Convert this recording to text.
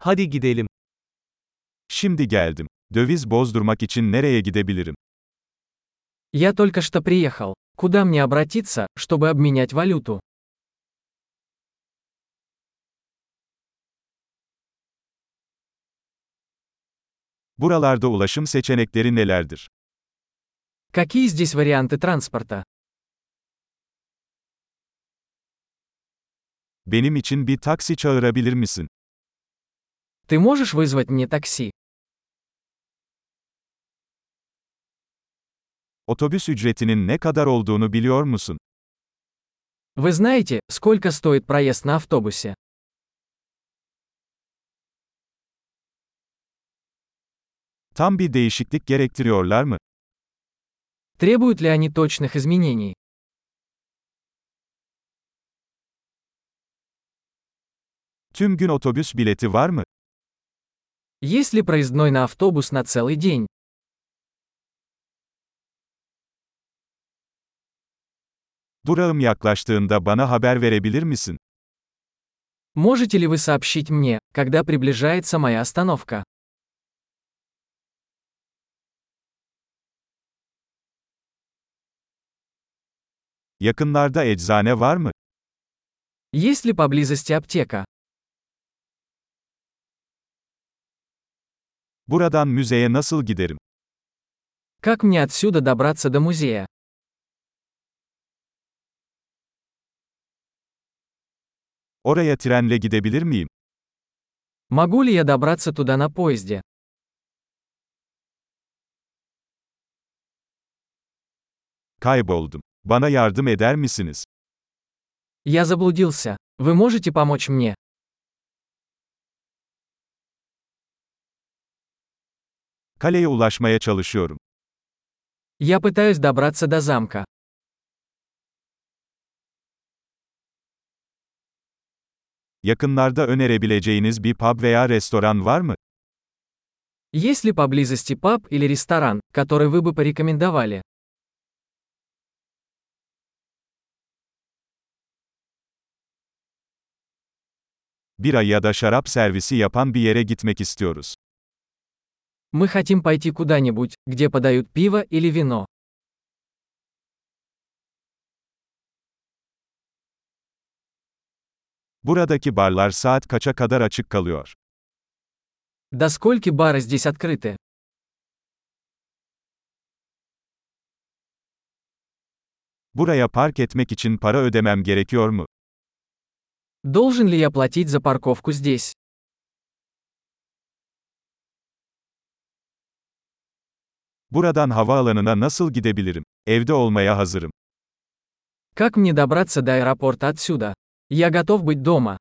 Hadi gidelim. Şimdi geldim. Döviz bozdurmak için nereye gidebilirim? Я только что приехал. Куда мне обратиться, чтобы обменять валюту? Buralarda ulaşım seçenekleri nelerdir? Какие здесь варианты транспорта? Benim için bir taksi çağırabilir misin? Ты можешь вызвать мне такси? Otobüs ücretinin ne kadar olduğunu biliyor musun? Вы знаете, сколько стоит проезд на автобусе? Tam bir değişiklik gerektiriyorlar mı? Требуют ли они точных изменений? Tüm gün otobüs bileti var mı? Есть ли проездной на автобус на целый день? Durağım yaklaştığında bana haber verebilir misin? Можете ли вы сообщить мне, когда приближается моя остановка? Yakınlarda eczane var mı? Есть ли поблизости аптека? Buradan müzeye nasıl giderim? Как мне отсюда добраться до музея? Oraya trenle gidebilir miyim? Могу ли я добраться туда на поезде? Kayboldum. Bana yardım eder misiniz? Я заблудился. Вы можете помочь мне? Kaleye ulaşmaya çalışıyorum. Я пытаюсь добраться до замка. Yakınlarda önerebileceğiniz bir pub veya restoran var mı? Есть ли поблизости паб или ресторан, который вы бы порекомендовали? Bira ya da şarap servisi yapan bir yere gitmek istiyoruz. Мы хотим пойти куда-нибудь, где подают пиво или вино. Buradaki barlar saat kaça kadar açık kalıyor? До скольки бары здесь открыты? Buraya park etmek için para ödemem gerekiyor mu? Должен ли я платить за парковку здесь? Buradan havaalanına nasıl gidebilirim? Evde olmaya hazırım. Как мне добраться до аэропорта отсюда? Я готов быть дома.